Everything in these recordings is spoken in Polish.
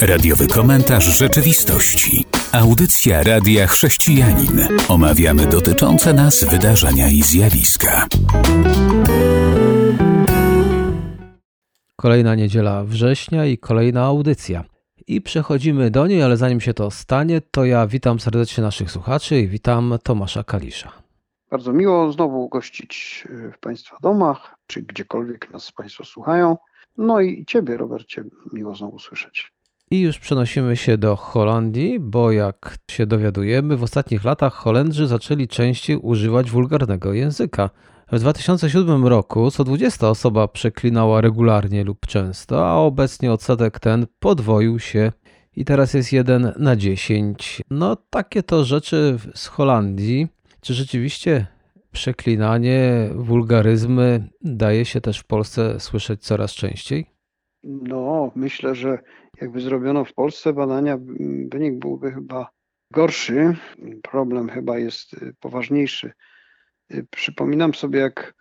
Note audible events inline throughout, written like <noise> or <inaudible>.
Radiowy komentarz rzeczywistości. Audycja Radia Chrześcijanin. Omawiamy dotyczące nas wydarzenia i zjawiska. Kolejna niedziela września i kolejna audycja. I przechodzimy do niej, ale zanim się to stanie, to ja witam serdecznie naszych słuchaczy i witam Tomasza Kalisza. Bardzo miło znowu gościć w Państwa domach, czy gdziekolwiek nas Państwo słuchają. No i Ciebie, Robercie, miło znowu słyszeć. I już przenosimy się do Holandii, bo jak się dowiadujemy, w ostatnich latach Holendrzy zaczęli częściej używać wulgarnego języka. W 2007 roku co 20 osoba przeklinała regularnie lub często, a obecnie odsetek ten podwoił się i teraz jest 1 na 10. No takie to rzeczy z Holandii. Czy rzeczywiście przeklinanie, wulgaryzmy daje się też w Polsce słyszeć coraz częściej? No, myślę, że jakby zrobiono w Polsce badania, wynik byłby chyba gorszy. Problem chyba jest y, poważniejszy. Y, przypominam sobie, jak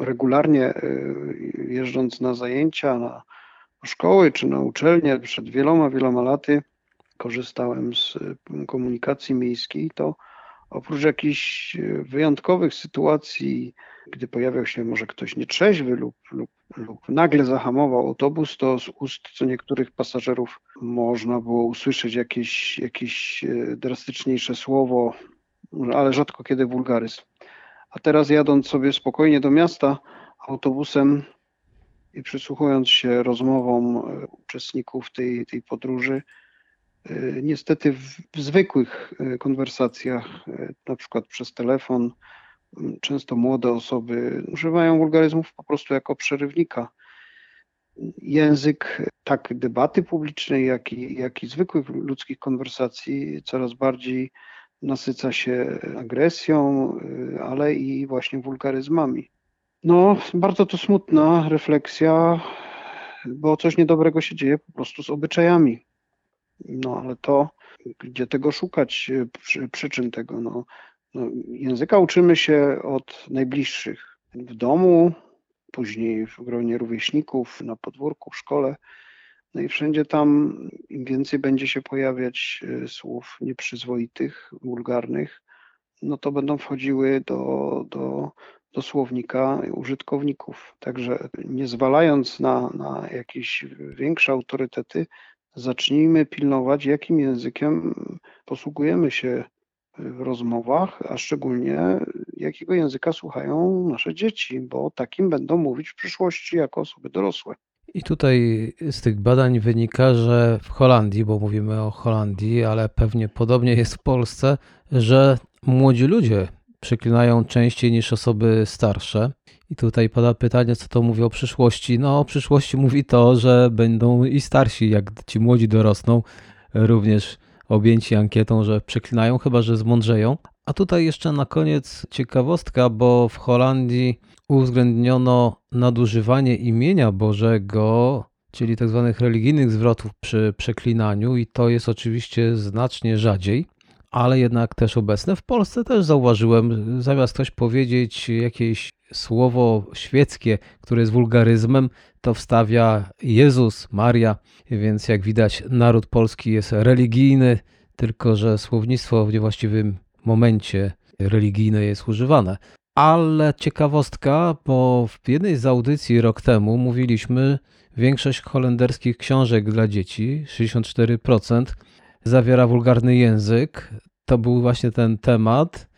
regularnie y, jeżdżąc na zajęcia, na szkoły czy na uczelnie przed wieloma, wieloma laty korzystałem z komunikacji miejskiej, to oprócz jakichś wyjątkowych sytuacji, gdy pojawiał się może ktoś nietrzeźwy lub, lub, lub nagle zahamował autobus, to z ust co niektórych pasażerów można było usłyszeć jakieś, jakieś drastyczniejsze słowo, ale rzadko kiedy wulgaryzm. A teraz jadąc sobie spokojnie do miasta autobusem i przysłuchując się rozmowom uczestników tej, tej podróży, niestety w, w zwykłych konwersacjach, na przykład przez telefon, często młode osoby używają wulgaryzmów po prostu jako przerywnika. Język tak debaty publicznej, jak i, jak i zwykłych ludzkich konwersacji coraz bardziej nasyca się agresją, ale i właśnie wulgaryzmami. No, bardzo to smutna refleksja, bo coś niedobrego się dzieje po prostu z obyczajami. No, ale to, gdzie tego szukać, przy, przyczyn tego? No, no, języka uczymy się od najbliższych w domu, później w gronie rówieśników, na podwórku, w szkole. No i wszędzie tam im więcej będzie się pojawiać e, słów nieprzyzwoitych, wulgarnych, no to będą wchodziły do, do, do słownika użytkowników. Także nie zwalając na, na jakieś większe autorytety, zacznijmy pilnować, jakim językiem posługujemy się w rozmowach, a szczególnie jakiego języka słuchają nasze dzieci, bo takim będą mówić w przyszłości jako osoby dorosłe. I tutaj z tych badań wynika, że w Holandii, bo mówimy o Holandii, ale pewnie podobnie jest w Polsce, że młodzi ludzie przeklinają częściej niż osoby starsze. I tutaj pada pytanie, co to mówi o przyszłości. No, o przyszłości mówi to, że będą i starsi, jak ci młodzi dorosną, również objęci ankietą, że przeklinają, chyba że zmądrzeją. A tutaj jeszcze na koniec ciekawostka, bo w Holandii uwzględniono nadużywanie imienia Bożego, czyli tzw. Tak religijnych zwrotów przy przeklinaniu, i to jest oczywiście znacznie rzadziej ale jednak też obecne. W Polsce też zauważyłem, zamiast ktoś powiedzieć jakieś słowo świeckie, które jest wulgaryzmem, to wstawia Jezus, Maria, więc jak widać naród polski jest religijny, tylko że słownictwo w niewłaściwym momencie religijne jest używane. Ale ciekawostka, bo w jednej z audycji rok temu mówiliśmy, większość holenderskich książek dla dzieci, 64%, zawiera wulgarny język. To był właśnie ten temat.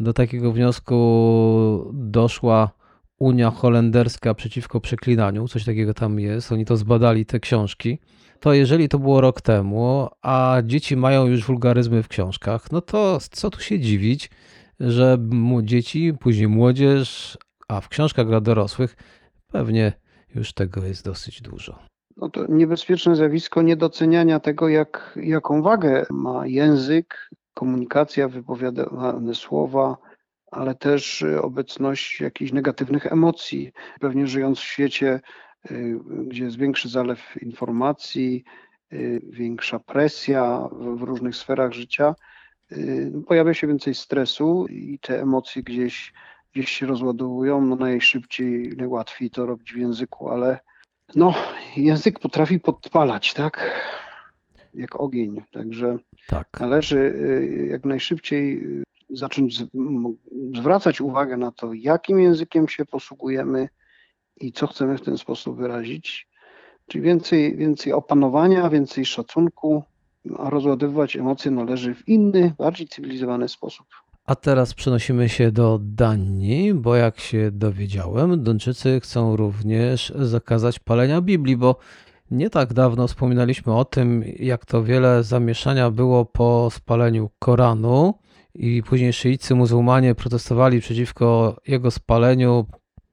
Do takiego wniosku doszła Unia Holenderska przeciwko przeklinaniu, coś takiego tam jest. Oni to zbadali, te książki. To jeżeli to było rok temu, a dzieci mają już wulgaryzmy w książkach, no to co tu się dziwić, że dzieci, później młodzież, a w książkach dla dorosłych pewnie już tego jest dosyć dużo no to niebezpieczne zjawisko niedoceniania tego, jak, jaką wagę ma język, komunikacja, wypowiadane słowa, ale też obecność jakichś negatywnych emocji. Pewnie żyjąc w świecie, y, gdzie jest większy zalew informacji, y, większa presja w różnych sferach życia, y, pojawia się więcej stresu i te emocje gdzieś, gdzieś się rozładowują. No najszybciej, najłatwiej to robić w języku, ale no, język potrafi podpalać, tak? Jak ogień. Także Tak. należy y, jak najszybciej y, zacząć zwracać uwagę na to, jakim językiem się posługujemy i co chcemy w ten sposób wyrazić. Czyli więcej, więcej opanowania, więcej szacunku, a rozładowywać emocje należy w inny, bardziej cywilizowany sposób. A teraz przenosimy się do Danii, bo jak się dowiedziałem, Duńczycy chcą również zakazać palenia Biblii, bo nie tak dawno wspominaliśmy o tym, jak to wiele zamieszania było po spaleniu Koranu i później szyiccy muzułmanie protestowali przeciwko jego spaleniu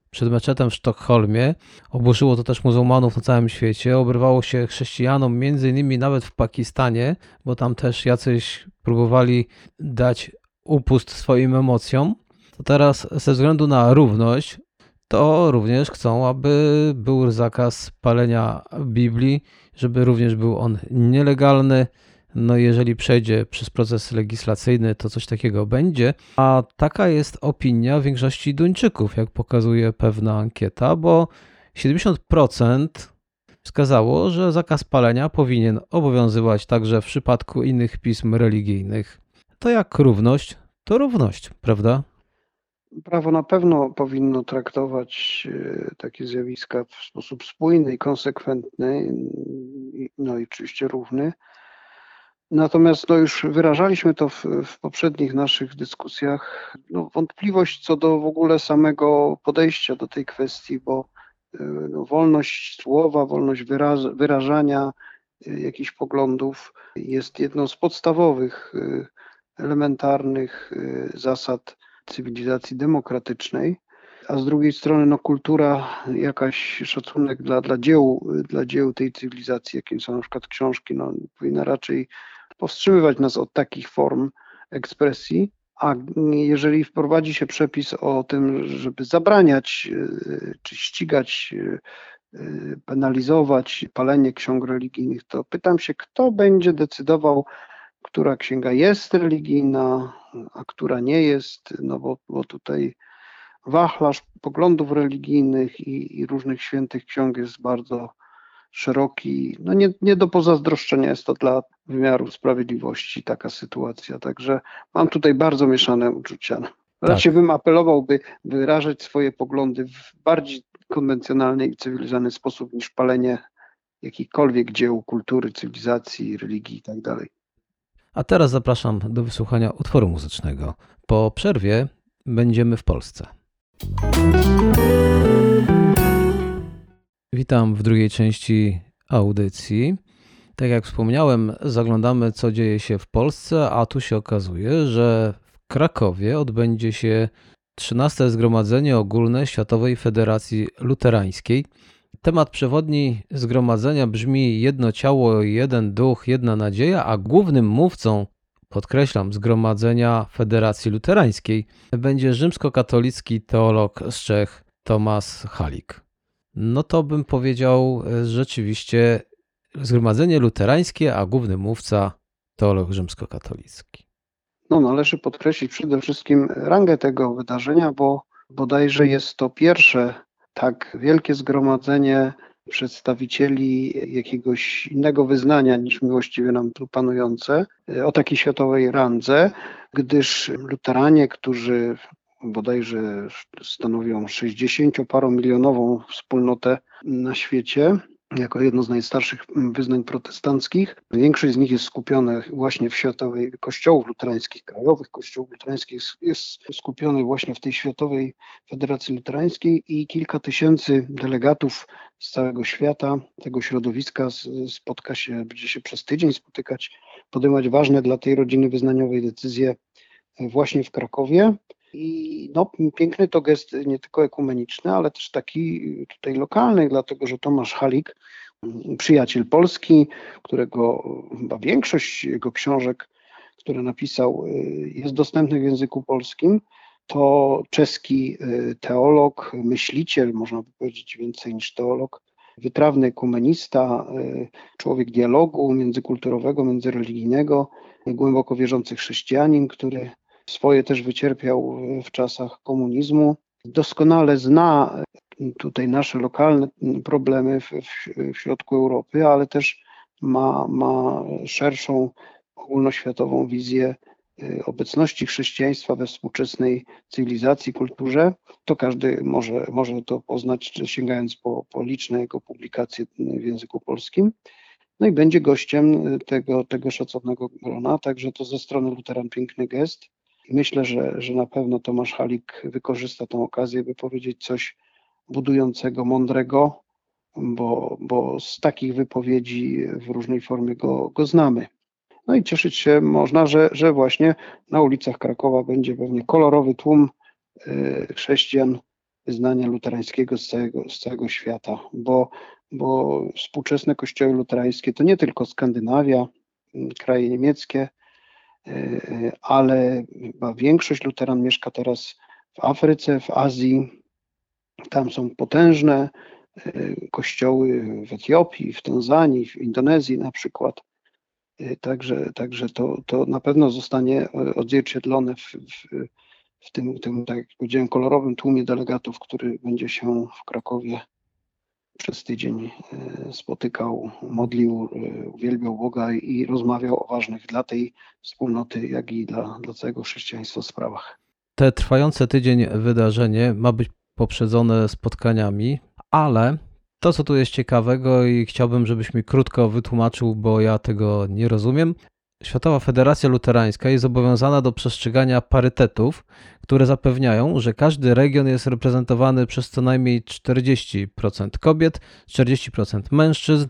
przed meczetem w Sztokholmie. Oburzyło to też muzułmanów na całym świecie, obrywało się chrześcijanom, między innymi nawet w Pakistanie, bo tam też jacyś próbowali dać upust swoim emocjom, to teraz ze względu na równość, to również chcą, aby był zakaz palenia Biblii, żeby również był on nielegalny. No jeżeli przejdzie przez proces legislacyjny, to coś takiego będzie. A taka jest opinia większości Duńczyków, jak pokazuje pewna ankieta, bo 70% wskazało, że zakaz palenia powinien obowiązywać także w przypadku innych pism religijnych. To jak równość, to równość, prawda? Prawo na pewno powinno traktować e, takie zjawiska w sposób spójny i konsekwentny, no i oczywiście równy. Natomiast no już wyrażaliśmy to w, w poprzednich naszych dyskusjach, no wątpliwość co do w ogóle samego podejścia do tej kwestii, bo e, no, wolność słowa, wolność wyrażania e, jakichś poglądów jest jedną z podstawowych, elementarnych e, zasad cywilizacji demokratycznej, a z drugiej strony no, kultura, jakaś szacunek dla, dla, dzieł, dla dzieł tej cywilizacji, jakim są na przykład książki, no, powinna raczej powstrzymywać nas od takich form ekspresji. A jeżeli wprowadzi się przepis o tym, żeby zabraniać y, czy ścigać, y, y, penalizować palenie ksiąg religijnych, to pytam się, kto będzie decydował, która księga jest religijna, a która nie jest, no bo, bo tutaj wachlarz poglądów religijnych i, i różnych świętych ksiąg jest bardzo szeroki. No nie, nie do pozazdroszczenia jest to dla wymiaru sprawiedliwości taka sytuacja. Także mam tutaj bardzo mieszane uczucia. Raczej bym apelował, by wyrażać swoje poglądy w bardziej konwencjonalny i cywilizowany sposób niż palenie jakichkolwiek dzieł kultury, cywilizacji, religii itd. A teraz zapraszam do wysłuchania utworu muzycznego. Po przerwie będziemy w Polsce. Witam w drugiej części audycji. Tak jak wspomniałem, zaglądamy, co dzieje się w Polsce, a tu się okazuje, że w Krakowie odbędzie się 13. Zgromadzenie Ogólne Światowej Federacji Luterańskiej. Temat przewodni zgromadzenia brzmi jedno ciało, jeden duch, jedna nadzieja, a głównym mówcą, podkreślam, zgromadzenia Federacji Luterańskiej będzie rzymskokatolicki teolog z Czech Tomasz Halik. No to bym powiedział e, rzeczywiście zgromadzenie luterańskie, a główny mówca teolog rzymskokatolicki. No, należy podkreślić przede wszystkim rangę tego wydarzenia, bo bodajże jest to pierwsze tak wielkie zgromadzenie przedstawicieli jakiegoś innego wyznania niż miłościwie nam tu panujące o takiej światowej randze, gdyż luteranie, którzy bodajże stanowią 60-paromilionową wspólnotę na świecie, jako jedno z najstarszych wyznań protestanckich. Większość z nich jest skupiona właśnie w światowej kościołów luterańskich, krajowych kościołów luterańskich, jest skupiony właśnie w tej Światowej Federacji Luterańskiej i kilka tysięcy delegatów z całego świata, tego środowiska spotka się, będzie się przez tydzień spotykać, podejmować ważne dla tej rodziny wyznaniowej decyzje właśnie w Krakowie. I no, piękny to gest nie tylko ekumeniczny, ale też taki tutaj lokalny, dlatego że Tomasz Halik, przyjaciel Polski, którego chyba większość jego książek, które napisał, jest dostępnych w języku polskim, to czeski teolog, myśliciel, można by powiedzieć więcej niż teolog, wytrawny ekumenista, człowiek dialogu międzykulturowego, międzyreligijnego, głęboko wierzący chrześcijanin, który swoje też wycierpiał w czasach komunizmu. Doskonale zna tutaj nasze lokalne problemy w, w, w środku Europy, ale też ma, ma szerszą ogólnoświatową wizję y, obecności chrześcijaństwa we współczesnej cywilizacji, kulturze, to każdy może, może to poznać, sięgając po, po liczne jego publikacje w języku polskim. No i będzie gościem tego, tego szacownego grona, także to ze strony Luteran piękny gest. Myślę, że, że na pewno Tomasz Halik wykorzysta tę okazję, by powiedzieć coś budującego, mądrego, bo, bo z takich wypowiedzi w różnej formie go, go znamy. No i cieszyć się można, że, że właśnie na ulicach Krakowa będzie pewnie kolorowy tłum y, chrześcijan wyznania luterańskiego z całego, z całego świata, bo, bo współczesne kościoły luterańskie to nie tylko Skandynawia, kraje niemieckie, y, y, ale chyba większość luteran mieszka teraz w Afryce, w Azji. Tam są potężne kościoły w Etiopii, w Tanzanii, w Indonezji na przykład. Y, także, także to, to na pewno zostanie e, odzwierciedlone w, w, w tym, tym, tak jak powiedziałem, kolorowym tłumie delegatów, który będzie się w Krakowie przez tydzień e, spotykał, modlił, e, uwielbiał Boga i rozmawiał o ważnych dla tej wspólnoty, jak i dla, dla całego chrześcijaństwa sprawach. Te trwające tydzień wydarzenie ma być poprzedzone spotkaniami, ale to, co tu jest ciekawego i chciałbym, żebyś mi krótko wytłumaczył, bo ja tego nie rozumiem. Światowa Federacja Luterańska jest zobowiązana do przestrzegania parytetów, które zapewniają, że każdy region jest reprezentowany przez co najmniej 40% kobiet, 40% mężczyzn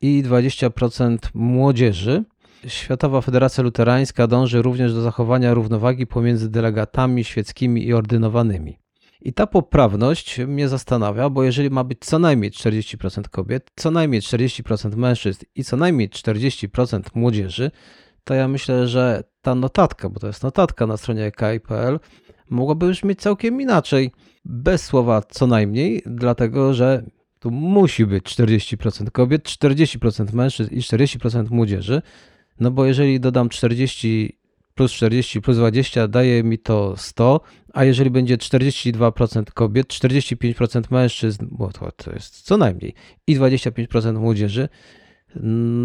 i 20% młodzieży. Światowa Federacja Luterańska dąży również do zachowania równowagi pomiędzy delegatami świeckimi i ordynowanymi. I ta poprawność mnie zastanawia, bo jeżeli ma być co najmniej 40% kobiet, co najmniej 40% mężczyzn i co najmniej 40% młodzieży, to ja myślę, że ta notatka, bo to jest notatka na stronie KI.pl, mogłaby brzmieć całkiem inaczej, bez słowa co najmniej, dlatego że tu musi być 40% kobiet, 40% mężczyzn i 40% młodzieży, no bo jeżeli dodam 40 plus 40 plus 20 daje mi to 100, a jeżeli będzie 42% kobiet, 45% mężczyzn, bo to, to jest co najmniej, i 25% młodzieży,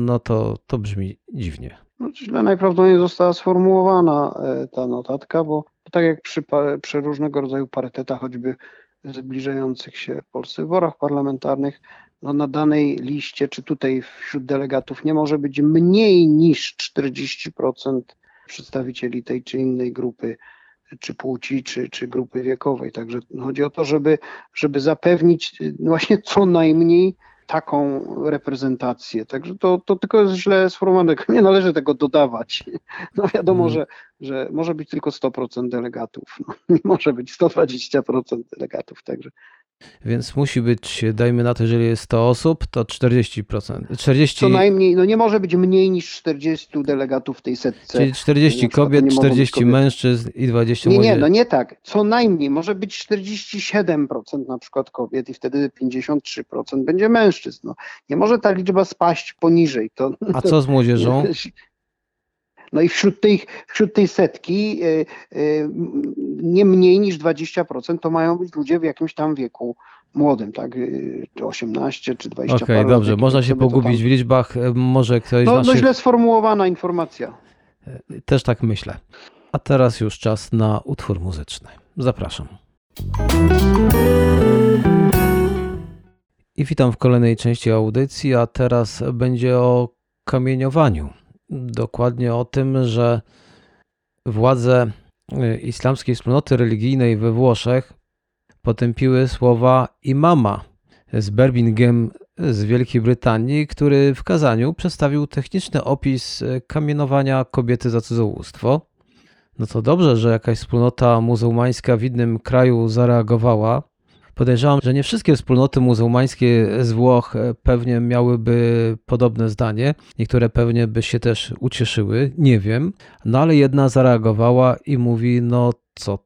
no to, to brzmi dziwnie. No, źle najprawdopodobniej została sformułowana e, ta notatka, bo tak jak przy, przy różnego rodzaju parytetach, choćby zbliżających się w Polsce wyborach parlamentarnych, no na danej liście, czy tutaj wśród delegatów nie może być mniej niż 40% przedstawicieli tej czy innej grupy, czy płci, czy, czy grupy wiekowej. Także chodzi o to, żeby, żeby zapewnić no właśnie co najmniej taką reprezentację. Także to, to tylko jest źle sformułowane. <laughs> Nie należy tego dodawać. No wiadomo, mm. że, że może być tylko 100% delegatów. No, <laughs> nie może być 120% delegatów. Także więc musi być, dajmy na to, jeżeli jest 100 osób, to 40%. 40... Co najmniej, no nie może być mniej niż 40 delegatów w tej setce. Czyli 40 kobiet, 40 kobiet. mężczyzn i 20 Nie, nie, no nie tak. Co najmniej może być 47% na przykład kobiet i wtedy 53% będzie mężczyzn. No, nie może ta liczba spaść poniżej. To, A co z młodzieżą? <laughs> No i wśród tej, wśród tej setki y, y, nie mniej niż 20% to mają być ludzie w jakimś tam wieku młodym, tak? Y, czy 18, czy 20 Okej, okay, dobrze, można się pogubić tam... w liczbach, może ktoś no, z naszych... No źle sformułowana informacja. Też tak myślę. A teraz już czas na utwór muzyczny. Zapraszam. I witam w kolejnej części audycji, a teraz będzie o kamieniowaniu dokładnie o tym, że władze y, islamskiej wspólnoty religijnej we Włoszech potępiły słowa imama z Birmingham z Wielkiej Brytanii, który w kazaniu przedstawił techniczny opis y, kamienowania kobiety za cudzołóstwo. No to dobrze, że jakaś wspólnota muzułmańska w innym kraju zareagowała, Podejrzewam, że nie wszystkie wspólnoty muzułmańskie z Włoch e, pewnie miałyby podobne zdanie. Niektóre pewnie by się też ucieszyły, nie wiem. No ale jedna zareagowała i mówi: No co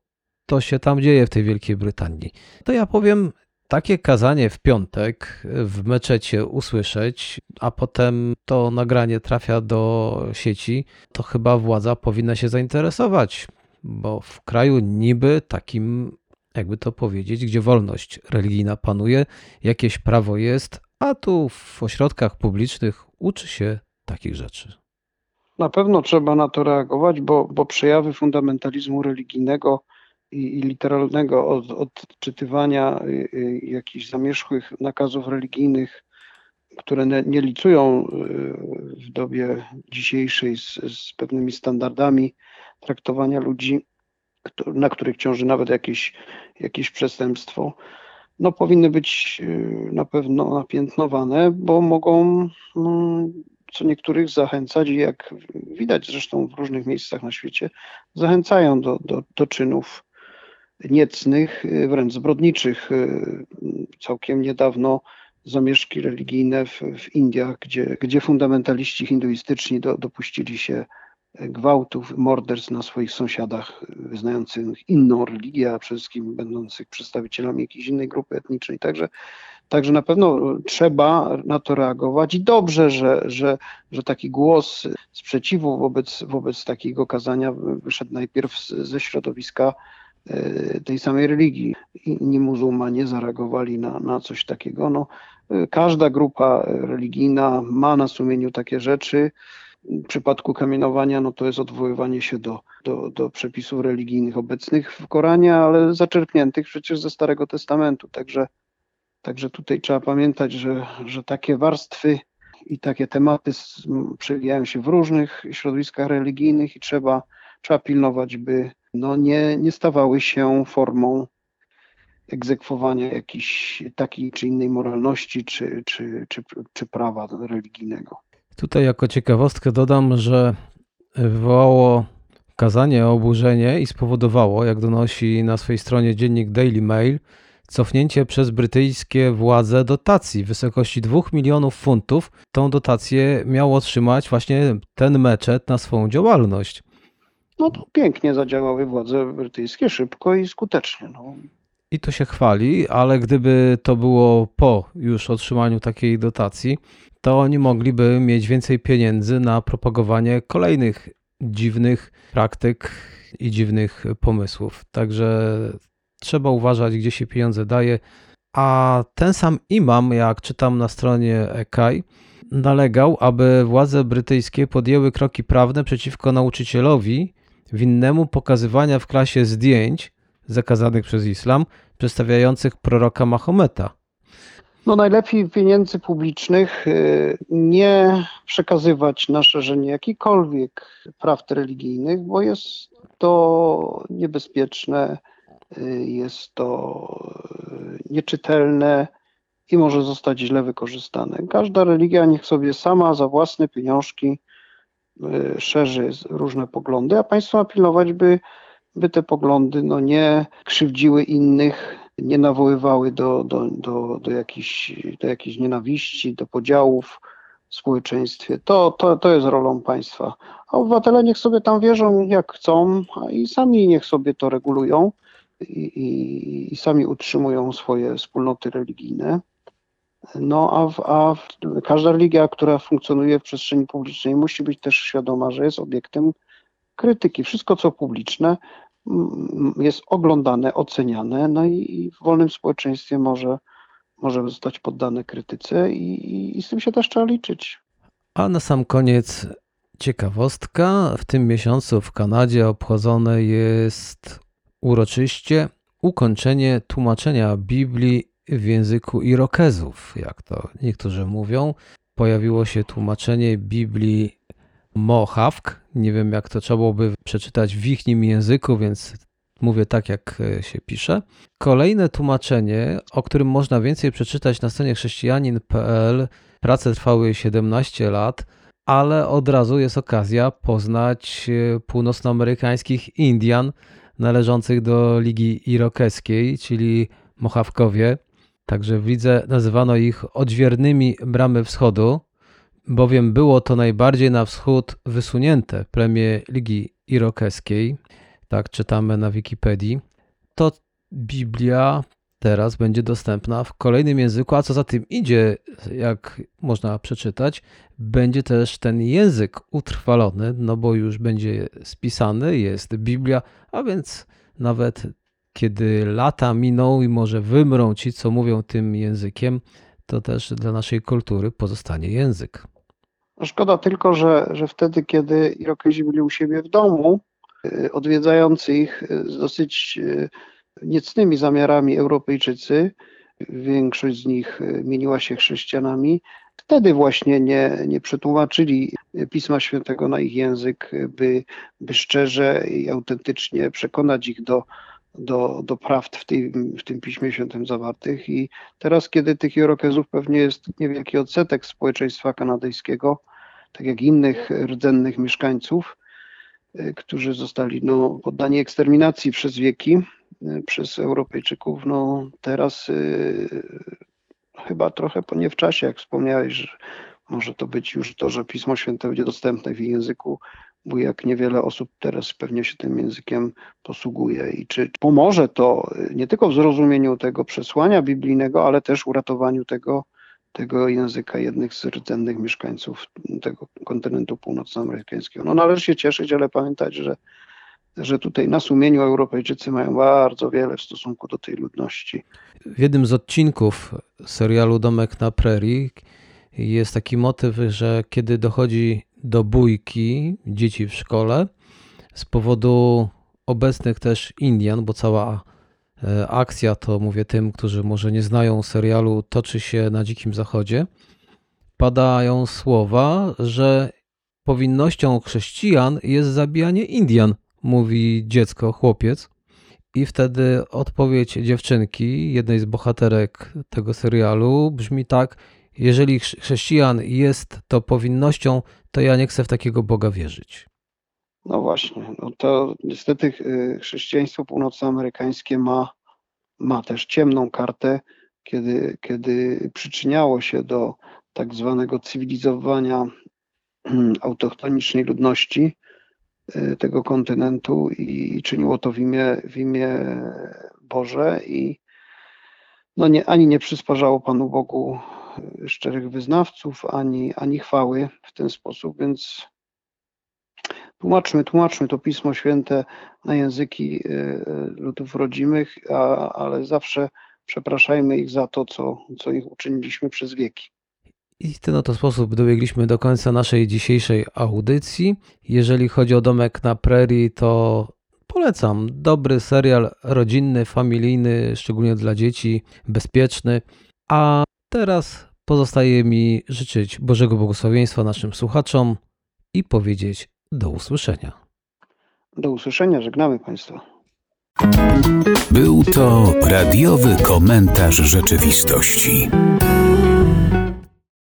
to się tam dzieje w tej Wielkiej Brytanii? To ja powiem, takie kazanie w piątek w meczecie usłyszeć, a potem to nagranie trafia do sieci, to chyba władza powinna się zainteresować, bo w kraju niby takim jakby to powiedzieć, gdzie wolność religijna panuje, jakieś prawo jest, a tu w ośrodkach publicznych uczy się takich rzeczy. Na pewno trzeba na to reagować, bo, bo przejawy fundamentalizmu religijnego i, i literalnego od, odczytywania y, y, jakichś zamierzchłych nakazów religijnych, które nie, nie licują y, w dobie dzisiejszej z, z pewnymi standardami traktowania ludzi, na których ciąży nawet jakieś, jakieś przestępstwo, no powinny być na pewno napiętnowane, bo mogą no, co niektórych zachęcać i jak widać zresztą w różnych miejscach na świecie, zachęcają do, do, do czynów niecnych, wręcz zbrodniczych. Całkiem niedawno zamieszki religijne w, w Indiach, gdzie, gdzie fundamentaliści hinduistyczni do, dopuścili się gwałtów, morderstw na swoich sąsiadach wyznających inną religię, a przede wszystkim będących przedstawicielami jakiejś innej grupy etnicznej. Także Także na pewno trzeba na to reagować i dobrze, że, że, że taki głos sprzeciwu wobec, wobec takiego kazania wyszedł najpierw ze środowiska e, tej samej religii. Inni muzułmanie zareagowali na, na coś takiego. No, e, każda grupa religijna ma na sumieniu takie rzeczy. W przypadku kamienowania, no to jest odwoływanie się do, do, do przepisów religijnych obecnych w Koranie, ale zaczerpniętych przecież ze Starego Testamentu. Także Także tutaj trzeba pamiętać, że, że takie warstwy i takie tematy przewijają się w różnych środowiskach religijnych i trzeba, trzeba pilnować, by no nie, nie stawały się formą egzekwowania jakiejś takiej czy innej moralności czy, czy, czy, czy prawa religijnego. Tutaj jako ciekawostkę dodam, że wywołało kazanie oburzenie i spowodowało, jak donosi na swojej stronie dziennik Daily Mail, cofnięcie przez brytyjskie władze dotacji w wysokości 2 milionów funtów. Tą dotację miał otrzymać właśnie ten meczet na swoją działalność. No to pięknie zadziałały władze brytyjskie, szybko i skutecznie. No. I to się chwali, ale gdyby to było po już otrzymaniu takiej dotacji, to oni mogliby mieć więcej pieniędzy na propagowanie kolejnych dziwnych praktyk i dziwnych pomysłów. Także trzeba uważać, gdzie się pieniądze daje. A ten sam imam, jak czytam na stronie EKAI, nalegał, aby władze brytyjskie podjęły kroki prawne przeciwko nauczycielowi winnemu pokazywania w klasie zdjęć zakazanych przez islam, przedstawiających proroka Mahometa. No najlepiej pieniędzy publicznych y, nie przekazywać na szerzenie jakichkolwiek prawd religijnych, bo jest to niebezpieczne, jest to nieczytelne i może zostać źle wykorzystane. Każda religia niech sobie sama za własne pieniążki y, szerzy różne poglądy, a państwo ma pilnować, by, by te poglądy no, nie krzywdziły innych, nie nawoływały do, do, do, do, jakichś, do jakichś nienawiści, do podziałów w społeczeństwie. To, to, to jest rolą państwa. A obywatele niech sobie tam wierzą jak chcą, i sami niech sobie to regulują i, i, sami utrzymują swoje wspólnoty religijne. No a, w, a w, każda religia, która funkcjonuje w przestrzeni publicznej, musi być też świadoma, że jest obiektem krytyki. Wszystko, co publiczne, jest oglądane, oceniane, no i, i w wolnym społeczeństwie może, może zostać poddane krytyce i, i z tym się też trzeba liczyć. A na sam koniec ciekawostka. W tym miesiącu w Kanadzie obchodzone jest uroczyście ukończenie tłumaczenia Biblii w języku Irokezów, jak to niektórzy mówią. Pojawiło się tłumaczenie Biblii Mohawk. Nie wiem, jak to trzeba byłoby przeczytać w ich języku, więc mówię tak, jak e, się pisze. Kolejne tłumaczenie, o którym można więcej przeczytać na stronie chrześcijanin.pl. Prace trwały 17 lat, ale od razu jest okazja poznać e, północnoamerykańskich Indian, należących do Ligi Irokeskiej, czyli Mohawkowie. Także w lidze nazywano ich odźwiernymi bramy wschodu, bowiem było to najbardziej na wschód wysunięte plemię Ligi Irokeskiej. Tak czytamy na Wikipedii. To Biblia teraz będzie dostępna w kolejnym języku, a co za tym idzie, jak można przeczytać, będzie też ten język utrwalony, no bo już będzie spisany, jest Biblia, a więc nawet kiedy lata miną i może wymrą ci, co mówią tym językiem, to też dla naszej kultury pozostanie język. No szkoda tylko, że, że wtedy, kiedy Irokezi byli u siebie w domu, y, odwiedzający ich y, z dosyć y, niecnymi zamiarami Europejczycy, większość z nich mieniła się chrześcijanami, wtedy właśnie nie, nie przetłumaczyli Pisma Świętego na ich język, by, by szczerze i autentycznie przekonać ich do, do, do prawd w tym, w tym Piśmie Świętym zawartych. I teraz, kiedy tych Irokezów pewnie jest niewielki odsetek społeczeństwa kanadyjskiego, tak jak innych rdzennych mieszkańców, y, którzy zostali no, poddani eksterminacji przez wieki, y, przez Europejczyków, no teraz y, chyba trochę po nie w czasie, jak wspomniałeś, że może to być już to, że Pismo Święte będzie dostępne w języku, bo jak niewiele osób teraz pewnie się tym językiem posługuje i czy pomoże to nie tylko w zrozumieniu tego przesłania biblijnego, ale też uratowaniu tego, tego języka jednych z rdzennych mieszkańców tego kontynentu północnoamerykańskiego. No należy się cieszyć, ale pamiętać, że, że tutaj na sumieniu Europejczycy mają bardzo wiele w stosunku do tej ludności. W jednym z odcinków serialu Domek na Prairie jest taki motyw, że kiedy dochodzi do bójki dzieci w szkole z powodu obecnych też Indian, bo cała e, akcja to mówię tym, którzy może nie znają serialu, toczy się na Dzikim Zachodzie. Padają słowa, że powinnością chrześcijan jest zabijanie Indian, mówi dziecko, chłopiec. I wtedy odpowiedź dziewczynki, jednej z bohaterek tego serialu, brzmi tak: Jeżeli chrześcijan jest to powinnością, to ja nie chcę w takiego Boga wierzyć. No właśnie, no to niestety y, chrześcijaństwo północnoamerykańskie ma, ma też ciemną kartę, kiedy, kiedy przyczyniało się do tak zwanego cywilizowania autochtonicznej ludności y, tego kontynentu i czyniło to w imię, w imię Boże i no nie, ani nie przysparzało Panu Bogu szczerych wyznawców, ani, ani chwały w ten sposób, więc tłumaczmy, tłumaczmy to Pismo Święte na języki y, y, ludów rodzimych, a, ale zawsze przepraszajmy ich za to, co, co ich uczyniliśmy przez wieki. I w ten oto sposób dobiegliśmy do końca naszej dzisiejszej audycji. Jeżeli chodzi o domek na prerii, to polecam. Dobry serial rodzinny, familijny, szczególnie dla dzieci, bezpieczny. A Teraz pozostaje mi życzyć Bożego Błogosławieństwa naszym słuchaczom i powiedzieć do usłyszenia. Do usłyszenia, żegnamy Państwa. Był to radiowy komentarz rzeczywistości.